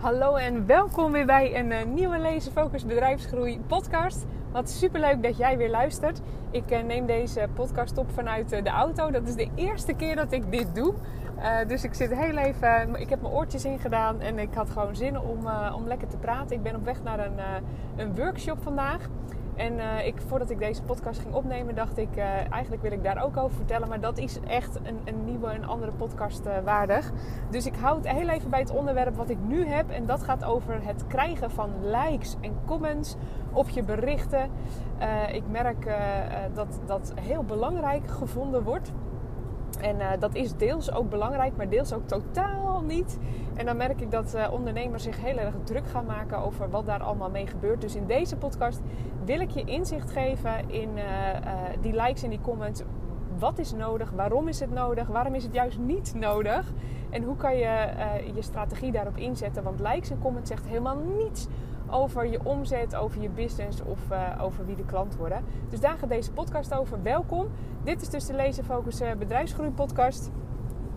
Hallo en welkom weer bij een uh, nieuwe Lezen Focus Bedrijfsgroei podcast. Wat super leuk dat jij weer luistert. Ik uh, neem deze podcast op vanuit uh, de auto. Dat is de eerste keer dat ik dit doe. dus ik zit heel even. Ik heb mijn oortjes ingedaan en ik had gewoon zin om, om lekker te praten. Ik ben op weg naar een, een workshop vandaag. En uh, ik, voordat ik deze podcast ging opnemen, dacht ik, uh, eigenlijk wil ik daar ook over vertellen. Maar dat is echt een, een nieuwe, een andere podcast uh, waardig. Dus ik hou het heel even bij het onderwerp wat ik nu heb. En dat gaat over het krijgen van likes en comments op je berichten. ik merk dat dat heel belangrijk gevonden wordt. En uh, dat is deels ook belangrijk, maar deels ook totaal niet. En dan merk ik dat uh, ondernemers zich heel erg druk gaan maken over wat daar allemaal mee gebeurt. Dus in deze podcast wil ik je inzicht geven in uh, die likes en die comments. Wat is nodig? Waarom is het nodig? Waarom is het juist niet nodig? En hoe kan je je strategie daarop inzetten? Want likes en comments zegt helemaal niets over je omzet, over je business of uh, over wie de klant worden. Dus daar gaat deze podcast over. Welkom. Dit is dus de Lezen Focus uh, Bedrijfsgroei podcast.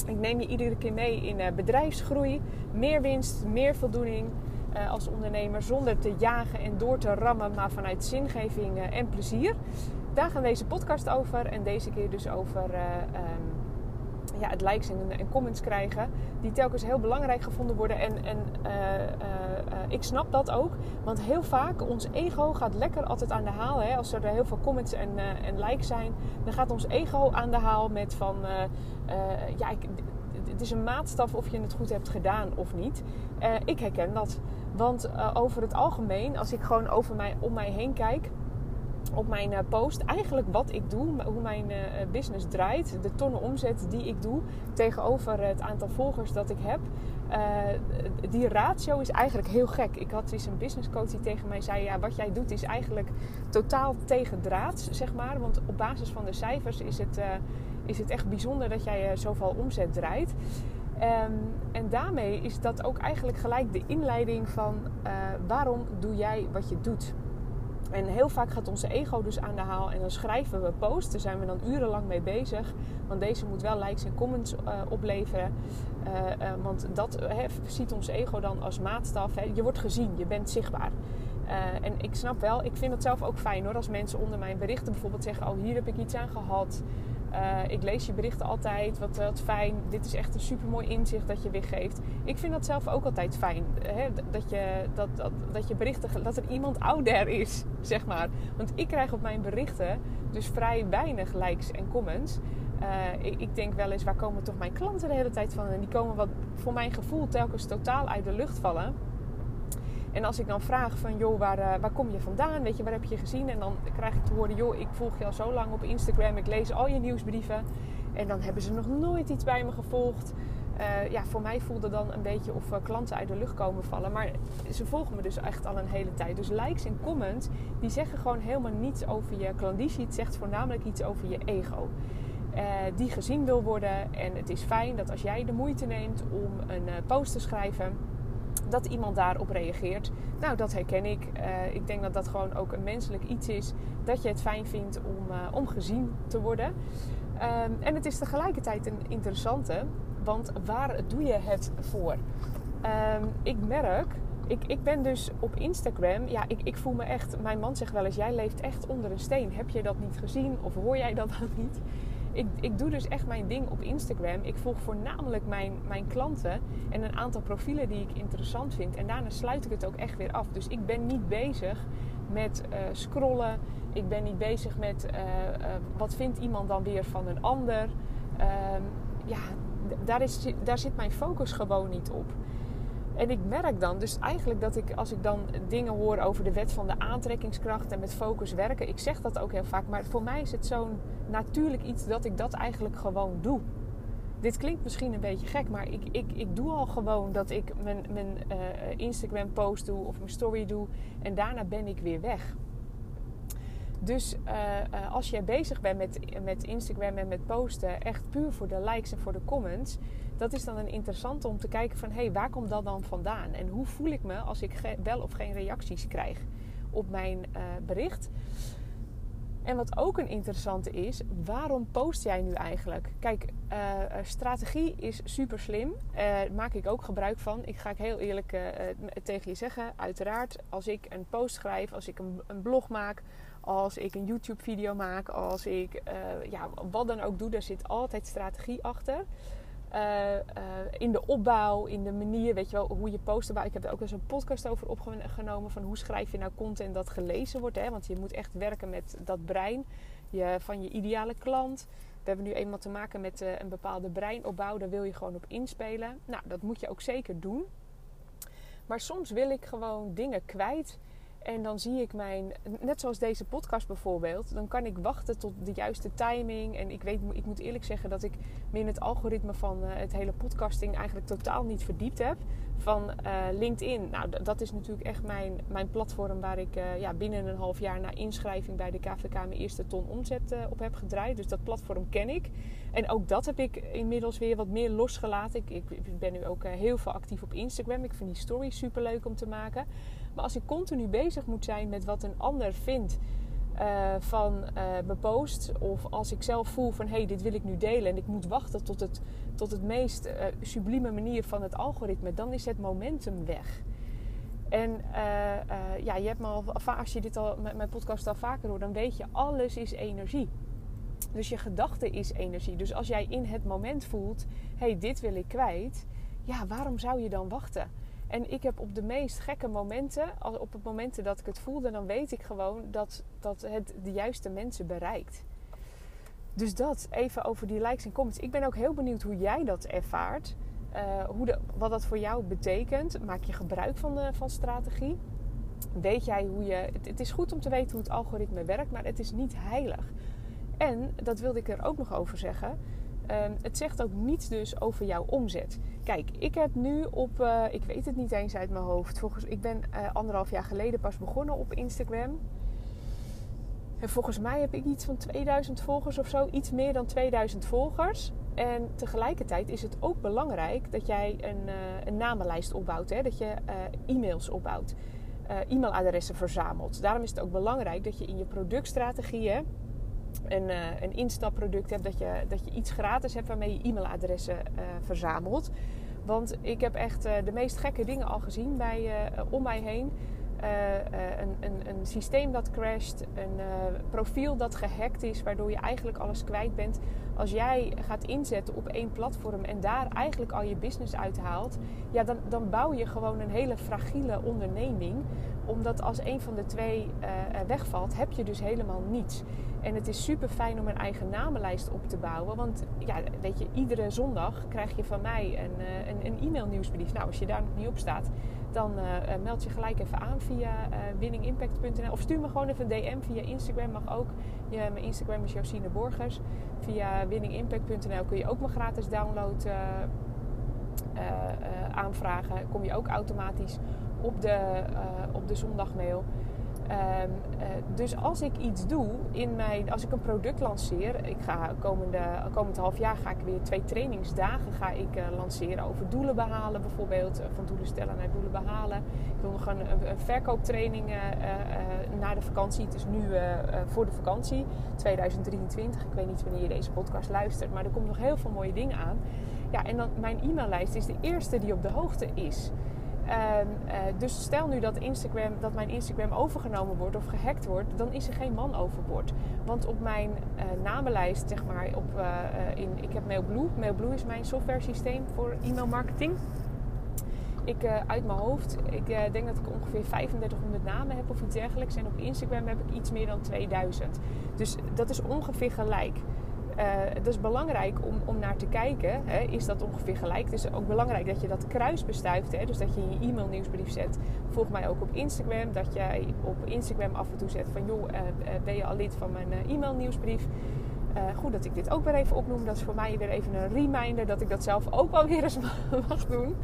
Ik neem je iedere keer mee in uh, bedrijfsgroei, meer winst, meer voldoening als ondernemer zonder te jagen en door te rammen, maar vanuit zingeving en plezier. Daar gaan deze podcast over en deze keer dus over um, ja, het likes en, en, comments krijgen. Die telkens heel belangrijk gevonden worden. En, en uh, uh, ik snap dat ook. Want heel vaak, ons ego gaat lekker altijd aan de haal. Hè? Als er heel veel comments en, en likes zijn, dan gaat ons ego aan de haal met van... ja, het is een maatstaf of je het goed hebt gedaan of niet. ik herken dat. Want over het algemeen, als ik gewoon over mij, om mij heen kijk op mijn eh, post eigenlijk wat ik doe, hoe mijn eh, business draait, de tonnen omzet die ik doe tegenover het aantal volgers dat ik heb. Die ratio is eigenlijk heel gek. Ik had eens een business coach die tegen mij zei: Ja, wat jij doet is eigenlijk totaal tegendraads, zeg maar. Want op basis van de cijfers is het, is het echt bijzonder dat jij zoveel omzet draait. Um, en daarmee is dat ook eigenlijk gelijk de inleiding van waarom doe jij wat je doet. En heel vaak gaat onze ego dus aan de haal. En dan schrijven we posts. Daar zijn we dan urenlang mee bezig. Want deze moet wel likes en comments uh, opleveren. Uh, uh, want dat ziet ons ego dan als maatstaf. Je wordt gezien, je bent zichtbaar. en ik snap wel, ik vind het zelf ook fijn hoor. Als mensen onder mijn berichten bijvoorbeeld zeggen: Oh, hier heb ik iets aan gehad. Uh, ik lees je berichten altijd, wat, wat fijn. Dit is echt een super mooi inzicht dat je weer geeft. Ik vind dat zelf ook altijd fijn. Hè? Dat, je, dat, dat, dat je berichten, dat er iemand out there is, zeg maar. Want ik krijg op mijn berichten dus vrij weinig likes en comments. Uh, ik, ik, denk wel eens, waar komen toch mijn klanten de hele tijd van? En die komen wat voor mijn gevoel telkens totaal uit de lucht vallen. En als ik dan vraag van, joh, waar, uh, waar kom je vandaan? Weet je, waar heb je gezien? En dan krijg ik te horen, joh, ik volg je al zo lang op Instagram. Ik lees al je nieuwsbrieven. En dan hebben ze nog nooit iets bij me gevolgd. Uh, ja, voor mij voelde dan een beetje of uh, klanten uit de lucht komen vallen. Maar ze volgen me dus echt al een hele tijd. Dus likes en comments, die zeggen gewoon helemaal niets over je klanditie. Het zegt voornamelijk iets over je ego. Die gezien wil worden. En het is fijn dat als jij de moeite neemt om een post te schrijven dat iemand daarop reageert. Nou, dat herken ik. Uh, ik denk dat dat gewoon ook een menselijk iets is. Dat je het fijn vindt om, uh, om gezien te worden. Um, en het is tegelijkertijd een interessante. Want waar doe je het voor? Um, ik merk, ik, ik ben dus op Instagram. Ja, ik, ik voel me echt. Mijn man zegt wel eens: jij leeft echt onder een steen. Heb je dat niet gezien? Of hoor jij dat dan niet? Ik, ik doe dus echt mijn ding op Instagram. Ik volg voornamelijk mijn, mijn klanten en een aantal profielen die ik interessant vind. En daarna sluit ik het ook echt weer af. Dus ik ben niet bezig met uh, scrollen. Ik ben niet bezig met uh, uh, wat vindt iemand dan weer van een ander. Ehm, ja, daar, is, daar zit mijn focus gewoon niet op. En ik merk dan dus eigenlijk dat ik, als ik dan dingen hoor over de wet van de aantrekkingskracht en met focus werken, ik zeg dat ook heel vaak, maar voor mij is het zo'n natuurlijk iets dat ik dat eigenlijk gewoon doe. Dit klinkt misschien een beetje gek, maar ik, ik, ik doe al gewoon dat ik mijn, mijn uh, Instagram post doe of mijn story doe en daarna ben ik weer weg. Dus uh, uh, als jij bezig bent met, met Instagram en met posten, echt puur voor de likes en voor de comments, dat is dan een interessante om te kijken van hé, hey, waar komt dat dan vandaan? En hoe voel ik me als ik wel of geen reacties krijg op mijn uh, bericht? En wat ook een interessante is, waarom post jij nu eigenlijk? Kijk, uh, strategie is super slim. Daar maak ik ook gebruik van. Ik ga ik heel eerlijk tegen je zeggen. Uiteraard, als ik een post schrijf, als ik een, een blog maak, als ik een YouTube-video maak, als ik ja, wat dan ook doe, daar zit altijd strategie achter. Uh, uh, in de opbouw, in de manier, weet je wel, hoe je posten. Ik heb er ook eens een podcast over opgenomen van hoe schrijf je nou content dat gelezen wordt. Hè? Want je moet echt werken met dat brein je, van je ideale klant. We hebben nu eenmaal te maken met uh, een bepaalde breinopbouw. Daar wil je gewoon op inspelen. Nou, dat moet je ook zeker doen. Maar soms wil ik gewoon dingen kwijt en dan zie ik mijn, net zoals deze podcast bijvoorbeeld, dan kan ik wachten tot de juiste timing. En ik weet, ik moet eerlijk zeggen dat ik me in het algoritme van eh, het hele podcasting eigenlijk totaal niet verdiept heb. Van uh, LinkedIn, nou dat is natuurlijk echt mijn, mijn platform waar ik uh, ja, binnen een half jaar na inschrijving bij de KVK mijn eerste ton omzet op heb gedraaid. Dus dat platform ken ik. En ook dat heb ik inmiddels weer wat meer losgelaten. Ik, ik ben nu ook heel veel actief op Instagram. Ik vind die stories super leuk om te maken. Maar als ik continu bezig moet zijn met wat een ander vindt uh, van mijn post, of als ik zelf voel van hé, hey, dit wil ik nu delen en ik moet wachten tot het, tot het meest uh, sublieme manier van het algoritme, dan is het momentum weg. En ja, je hebt me al, als je dit al, mijn podcast al vaker hoort, dan weet je, alles is energie. Dus je gedachte is energie. Dus als jij in het moment voelt, hé, hey, dit wil ik kwijt, ja, waarom zou je dan wachten? En ik heb op de meest gekke momenten, op het momenten dat ik het voelde, dan weet ik gewoon dat, dat het de juiste mensen bereikt. Dus dat even over die likes en comments. Ik ben ook heel benieuwd hoe jij dat ervaart. Uh, hoe wat dat voor jou betekent. Maak je gebruik van, de, van strategie? Weet jij hoe je. Het, is goed om te weten hoe het algoritme werkt, maar het is niet heilig. En dat wilde ik er ook nog over zeggen. Ehm, het zegt ook niets dus over jouw omzet. Kijk, ik heb nu op, uh, ik weet het niet eens uit mijn hoofd. Volgens, ik ben uh, anderhalf jaar geleden pas begonnen op Instagram. En volgens mij heb ik iets van 2000 volgers of zo. Iets meer dan 2000 volgers. En tegelijkertijd is het ook belangrijk dat jij een, uh, een namenlijst opbouwt. Hè? Dat je e-mails opbouwt. e-mailadressen verzamelt. Daarom is het ook belangrijk dat je in je productstrategieën een, uh, een instapproduct hebt, dat je, dat je iets gratis hebt waarmee je e-mailadressen uh, verzamelt. Want ik heb echt uh, de meest gekke dingen al gezien bij, om mij heen. Een, een, een, systeem dat crasht, een profiel dat gehackt is, waardoor je eigenlijk alles kwijt bent. Als jij gaat inzetten op één platform en daar eigenlijk al je business uithaalt, ja, dan, dan bouw je gewoon een hele fragiele onderneming. Omdat als een van de twee wegvalt, heb je dus helemaal niets. En het is super fijn om een eigen namenlijst op te bouwen. Want ja, weet je, iedere zondag krijg je van mij een, eh, een, een e-mail nieuwsbrief. Nou, als je daar nog niet op staat, dan uh, meld je gelijk even aan via uh, winningimpact.nl. Of stuur me gewoon even een DM via Instagram, mag ook. Ja, mijn Instagram is Josine Borgers. Via winningimpact.nl kun je ook mijn gratis download aanvragen. Kom je ook automatisch op de, op de zondagmail. Um, uh, dus als ik iets doe in mijn, als ik een product lanceer, ik ga komende, komend half jaar ga ik weer twee trainingsdagen ga ik uh, lanceren over doelen behalen bijvoorbeeld, van doelen stellen naar doelen behalen. Ik wil nog een, een verkooptraining na de vakantie. Het is nu voor de vakantie 2023. Ik weet niet wanneer je deze podcast luistert, maar er komt nog heel veel mooie dingen aan. Ja, en dan mijn e-maillijst is de eerste die op de hoogte is. Um, uh, dus stel nu dat, Instagram, dat mijn Instagram overgenomen wordt of gehackt wordt, dan is er geen man overboord. Want op mijn uh, namenlijst, zeg maar, op, uh, in, ik heb Mailblue. Mailblue is mijn software systeem voor e-mail marketing. Ik uit mijn hoofd, ik denk dat ik ongeveer 3500 namen heb of iets dergelijks. En op Instagram heb ik iets meer dan 2000. Dus dat is ongeveer gelijk. Uh, dat is belangrijk om, om naar te kijken. Hè, is dat ongeveer gelijk? Het is ook belangrijk dat je dat kruis bestuift. Hè, dus dat je je e-mail nieuwsbrief zet. Volg mij ook op Instagram. Dat jij op Instagram af en toe zet van... joh, uh, ben je al lid van mijn e-mail nieuwsbrief? goed dat ik dit ook weer even opnoem. Dat is voor mij weer even een reminder dat ik dat zelf ook wel weer eens mag doen.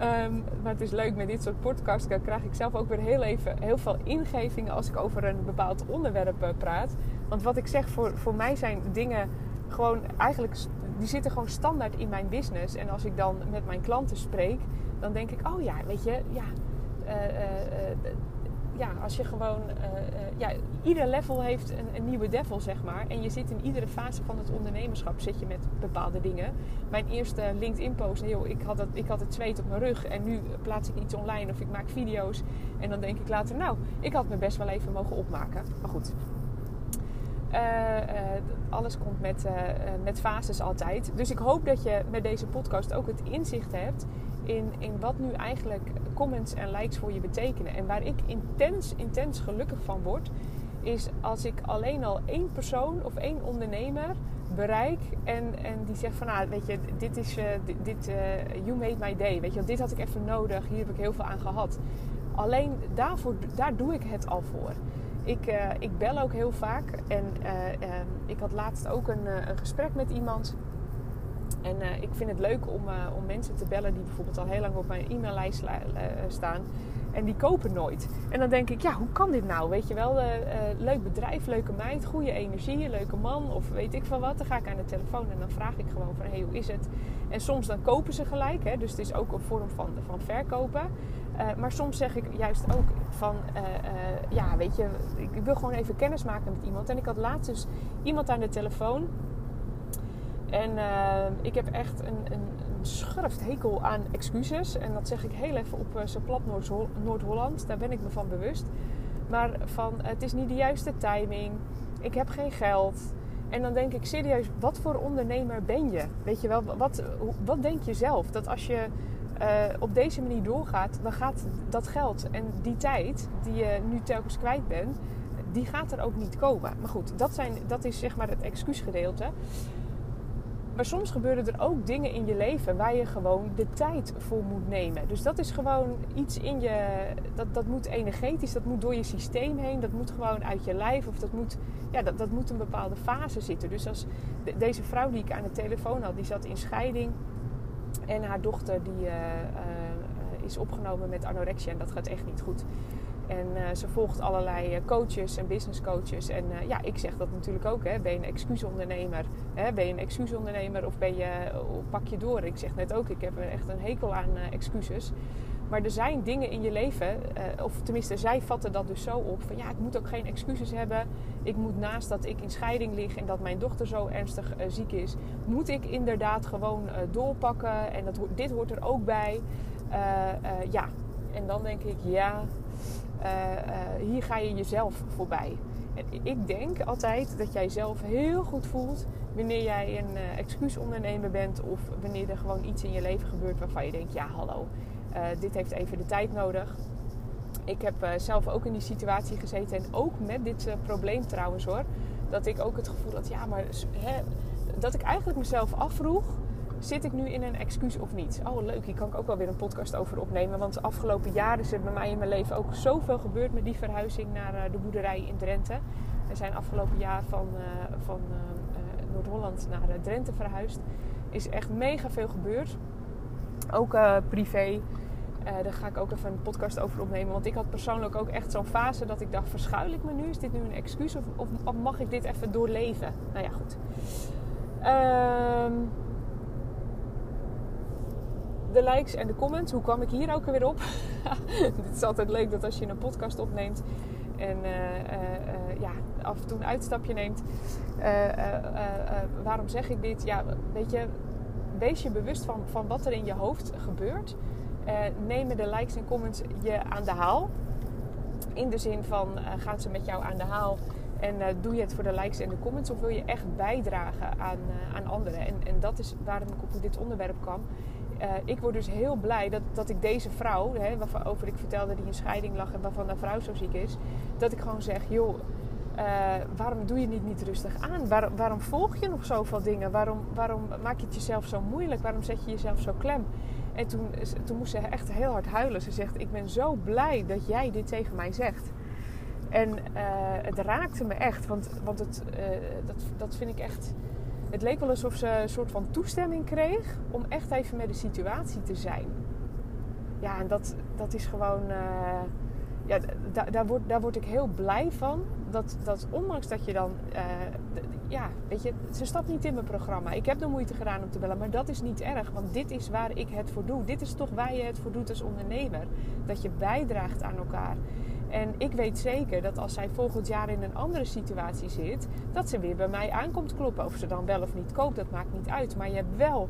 Um, maar het is leuk met dit soort podcasts. Dan krijg ik zelf ook weer heel, even, heel veel ingevingen als ik over een bepaald onderwerp praat. Want wat ik zeg, voor, voor mij zijn dingen gewoon eigenlijk, die zitten gewoon standaard in mijn business. En als ik dan met mijn klanten spreek, dan denk ik, oh ja, weet je, ja, uh, uh, ja, als je gewoon, ja, ieder level heeft een, een, nieuwe devil, zeg maar. En je zit in iedere fase van het ondernemerschap, zit je met bepaalde dingen. Mijn eerste LinkedIn-post, joh, ik, had het, ik had het zweet op mijn rug en nu plaats ik iets online of ik maak video's. En dan denk ik later, nou, ik had me best wel even mogen opmaken. Maar goed, alles komt met, uh, met fases altijd. Dus ik hoop dat je met deze podcast ook het inzicht hebt in, in wat nu eigenlijk comments en likes voor je betekenen. En waar ik intens, intens gelukkig van word, is als ik alleen al één persoon of één ondernemer bereik en, en die zegt van nou weet je, dit is dit, dit you made my day. Weet je, dit had ik even nodig, hier heb ik heel veel aan gehad. Alleen daarvoor, daar doe ik het al voor. Ik, uh, ik bel ook heel vaak. En uh, uh, ik had laatst ook een, een gesprek met iemand. En ik vind het leuk om, om mensen te bellen die bijvoorbeeld al heel lang op mijn e-maillijst staan. En die kopen nooit. En dan denk ik, ja, hoe kan dit nou? Weet je wel, leuk bedrijf, leuke meid, goede energie, leuke man of weet ik van wat. Dan ga ik aan de telefoon en dan vraag ik gewoon van, hé, hey, hoe is het? En soms dan kopen ze gelijk, hè? dus het is ook een vorm van, van verkopen. Uh, maar soms zeg ik juist ook van, uh, uh, ja, weet je, ik wil gewoon even kennis maken met iemand. En ik had laatst dus iemand aan de telefoon. En ik heb echt een, een, een hekel aan excuses. En dat zeg ik heel even op zijn plat Noord-Holland. Daar ben ik me van bewust. Maar van, het is niet de juiste timing. Ik heb geen geld. En dan denk ik serieus, wat voor ondernemer ben je? Weet je wel, wat, wat denk je zelf? Dat als je uh, op deze manier doorgaat, dan gaat dat geld en die tijd die je nu telkens kwijt bent, die gaat er ook niet komen. Maar goed, dat, zijn, dat is zeg maar het excuusgedeelte. Maar soms gebeuren er ook dingen in je leven waar je gewoon de tijd voor moet nemen. Dus dat is gewoon iets in je. Dat, dat moet energetisch, dat moet door je systeem heen, dat moet gewoon uit je lijf of dat moet, ja, dat, dat moet een bepaalde fase zitten. Dus als deze vrouw die ik aan de telefoon had, die zat in scheiding. En haar dochter die uh, uh, is opgenomen met anorexia en dat gaat echt niet goed. En uh, ze volgt allerlei coaches en business coaches. En ja, ik zeg dat natuurlijk ook. Hè. Ben je een excuusondernemer? Hè? Ben je een excuusondernemer of, ben je, pak je door? Ik zeg net ook, ik heb echt een hekel aan excuses. Maar er zijn dingen in je leven, uh, of tenminste, zij vatten dat dus zo op van ja, ik moet ook geen excuses hebben. Ik moet naast dat ik in scheiding lig en dat mijn dochter zo ernstig uh, ziek is, moet ik inderdaad gewoon uh, doorpakken. En dat, dit hoort er ook bij. ja, en dan denk ik ja, hier ga je jezelf voorbij. En ik denk altijd dat jij zelf heel goed voelt wanneer jij een excuusondernemer bent of wanneer er gewoon iets in je leven gebeurt waarvan je denkt: ja, hallo, uh, dit heeft even de tijd nodig. Ik heb uh, zelf ook in die situatie gezeten en ook met dit uh, probleem trouwens hoor. Dat ik ook het gevoel had, ja, maar hè, dat ik eigenlijk mezelf afvroeg: zit ik nu in een excuus of niet? Oh, leuk, hier kan ik ook wel weer een podcast over opnemen. Want de afgelopen jaren is er bij mij in mijn leven ook zoveel gebeurd met die verhuizing naar de boerderij in Drenthe. We zijn afgelopen jaar van, van Noord-Holland naar Drenthe verhuisd. Is echt mega veel gebeurd. Ook privé. Uh, daar ga ik ook even een podcast over opnemen. Want ik had persoonlijk ook echt zo'n fase dat ik dacht: verschuil ik me nu? Is dit nu een excuus of, of, mag ik dit even doorleven? Nou ja, goed. Um, de likes en de comments. Hoe kwam ik hier ook weer op? Het is altijd leuk dat als je een podcast opneemt en uh, uh, ja, af en toe een uitstapje neemt. waarom zeg ik dit? Ja, weet je, wees je bewust van, van wat er in je hoofd gebeurt uh, nemen de likes en comments je aan de haal. In de zin van, uh, gaan ze met jou aan de haal en uh, doe je het voor de likes en de comments of wil je echt bijdragen aan, aan anderen? En, en dat is waarom ik op dit onderwerp kwam. ik word dus heel blij dat, dat ik deze vrouw, hè, waarover ik vertelde die in scheiding lag en waarvan de vrouw zo ziek is, dat ik gewoon zeg, joh, waarom doe je niet, niet rustig aan? Waar, waarom volg je nog zoveel dingen? Waarom, waarom maak je het jezelf zo moeilijk? Waarom zet je jezelf zo klem? En toen, toen moest ze echt heel hard huilen. Ze zegt: Ik ben zo blij dat jij dit tegen mij zegt. En uh, het raakte me echt, want, want het, uh, dat, dat vind ik echt. Het leek wel alsof ze een soort van toestemming kreeg om echt even met de situatie te zijn. Ja, en dat, dat is gewoon. Ja, daar, word, daar word ik heel blij van. Dat, dat ondanks dat je dan ja, weet je, ze stapt niet in mijn programma. Ik heb de moeite gedaan om te bellen, maar dat is niet erg. Want dit is waar ik het voor doe. Dit is toch waar je het voor doet als ondernemer. Dat je bijdraagt aan elkaar. En ik weet zeker dat als zij volgend jaar in een andere situatie zit, dat ze weer bij mij aankomt kloppen. Of ze dan wel of niet koopt, dat maakt niet uit. Maar je hebt wel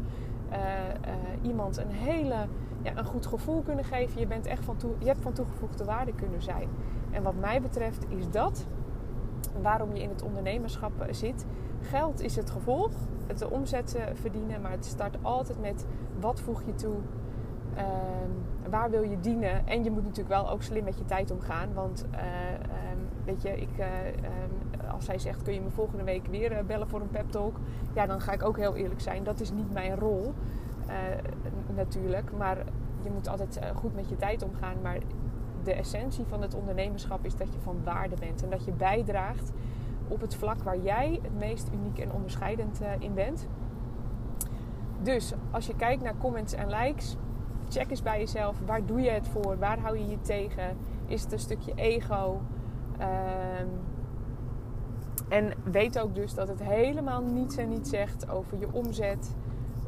uh, uh, iemand een hele ja, een goed gevoel kunnen geven. Je, bent echt van toe, je hebt van toegevoegde waarde kunnen zijn. En wat mij betreft is dat waarom je in het ondernemerschap zit. Geld is het gevolg, het de omzet verdienen, maar het start altijd met wat voeg je toe, uh, waar wil je dienen. En je moet natuurlijk wel ook slim met je tijd omgaan, want uh, um, weet je, ik, uh, um, als zij zegt kun je me volgende week weer bellen voor een pep talk, ja dan ga ik ook heel eerlijk zijn, dat is niet mijn rol natuurlijk, maar je moet altijd goed met je tijd omgaan, maar de essentie van het ondernemerschap is dat je van waarde bent en dat je bijdraagt op het vlak waar jij het meest uniek en onderscheidend uh, in bent. Dus als je kijkt naar comments en likes, check eens bij jezelf. Waar doe je het voor? Waar hou je je tegen? Is het een stukje ego? Um, en weet ook dus dat het helemaal niets en niets zegt over je omzet.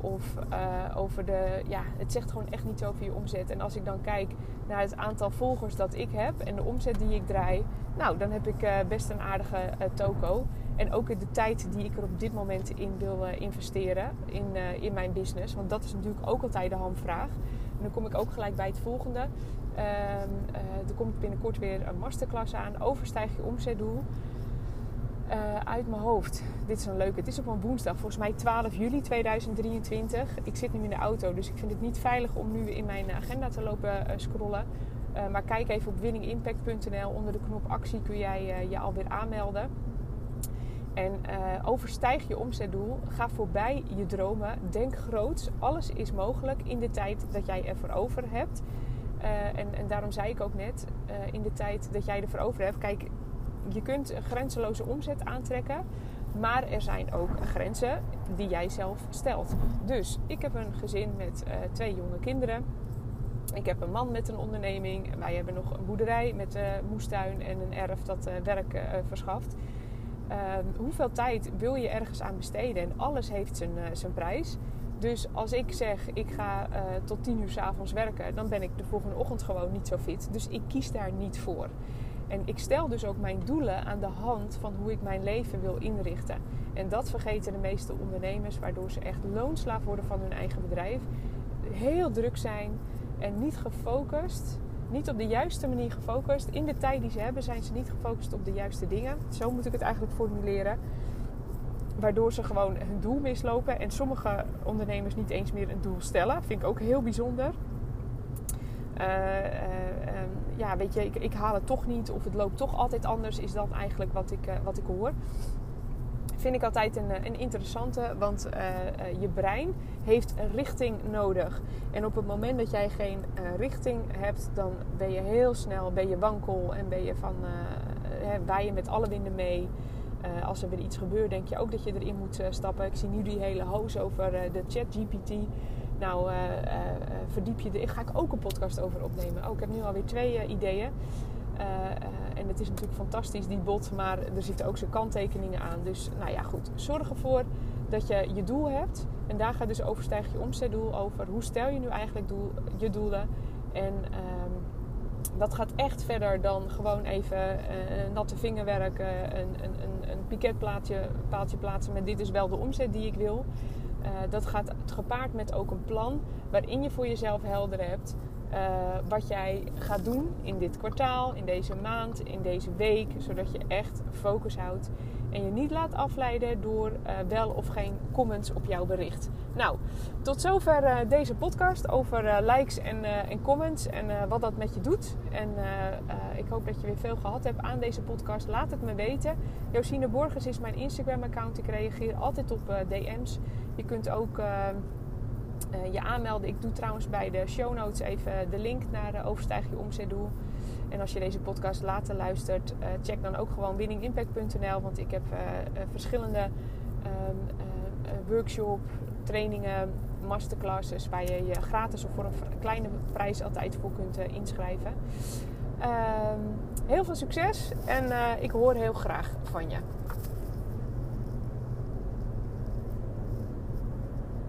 Of uh, over de. Ja, het zegt gewoon echt niets over je omzet. En als ik dan kijk naar het aantal volgers dat ik heb en de omzet die ik draai. Nou, dan heb ik uh, best een aardige uh, toko. En ook de tijd die ik er op dit moment in wil investeren in, in mijn business. Want dat is natuurlijk ook altijd de hamvraag. En dan kom ik ook gelijk bij het volgende. Uh, er komt binnenkort weer een masterclass aan. Overstijg je omzetdoel. Uh, uit mijn hoofd. Dit is een leuke. Het is op een woensdag, volgens mij 12 juli 2023. Ik zit nu in de auto, dus ik vind het niet veilig om nu in mijn agenda te lopen uh, scrollen. Uh, maar kijk even op winningimpact.nl. Onder de knop actie kun jij je alweer aanmelden. En overstijg je omzetdoel. Ga voorbij je dromen. Denk groots. Alles is mogelijk in de tijd dat jij ervoor over hebt. en, en daarom zei ik ook net, in de tijd dat jij ervoor over hebt. Kijk, je kunt grenzeloze omzet aantrekken. Maar er zijn ook grenzen die jij zelf stelt. Dus ik heb een gezin met uh, twee jonge kinderen. Ik heb een man met een onderneming. Wij hebben nog een boerderij met uh, moestuin en een erf dat uh, werk verschaft. Ehm, hoeveel tijd wil je ergens aan besteden? En alles heeft zijn, zijn prijs. Dus als ik zeg ik ga tot tien uur s avonds werken, dan ben ik de volgende ochtend gewoon niet zo fit. Dus ik kies daar niet voor. En ik stel dus ook mijn doelen aan de hand van hoe ik mijn leven wil inrichten. En dat vergeten de meeste ondernemers, waardoor ze echt loonslaaf worden van hun eigen bedrijf. Heel druk zijn en niet gefocust, niet op de juiste manier gefocust. In de tijd die ze hebben zijn ze niet gefocust op de juiste dingen. Zo moet ik het eigenlijk formuleren. Waardoor ze gewoon hun doel mislopen. En sommige ondernemers niet eens meer een doel stellen. Vind ik ook heel bijzonder. Uh, ja, weet je, ik, ik, haal het toch niet of het loopt toch altijd anders, is dat eigenlijk wat ik, uh, wat ik hoor. Vind ik altijd een, een interessante, want je brein heeft richting nodig. En op het moment dat jij geen richting hebt, dan ben je heel snel ben je wankel en ben je van, wij je met alle winden mee. Als er weer iets gebeurt, denk je ook dat je erin moet stappen. Ik zie nu die hele hoos over de chat GPT. Nou, uh, uh, verdiep je er. Ga ik ook een podcast over opnemen. Oh, ik heb nu alweer twee ideeën. en het is natuurlijk fantastisch, die bot. Maar er zitten ook zijn kanttekeningen aan. Dus nou ja, goed. Zorg ervoor dat je je doel hebt. En daar gaat dus overstijg je omzetdoel over. Hoe stel je nu eigenlijk je doelen? En um, dat gaat echt verder dan gewoon even natte vingerwerk, uh, een, een, een, een piketpaaltje plaatsen met dit is wel de omzet die ik wil. Uh, dat gaat gepaard met ook een plan waarin je voor jezelf helder hebt uh, wat jij gaat doen in dit kwartaal, in deze maand, in deze week, zodat je echt focus houdt en je niet laat afleiden door uh, wel of geen comments op jouw bericht. Nou, tot zover deze podcast over likes en, en, comments en wat dat met je doet. En ik hoop dat je weer veel gehad hebt aan deze podcast. Laat het me weten. Josine Borges is mijn Instagram-account. Ik reageer altijd op DM's. Je kunt ook je aanmelden. Ik doe trouwens bij de show notes even de link naar Overstijg je omzetdoel. En als je deze podcast later luistert, uh, check dan ook gewoon winningimpact.nl. Want ik heb verschillende ehm, workshop, trainingen, masterclasses waar je je gratis of voor een kleine prijs altijd voor kunt inschrijven. Ehm, heel veel succes en ik hoor heel graag van je.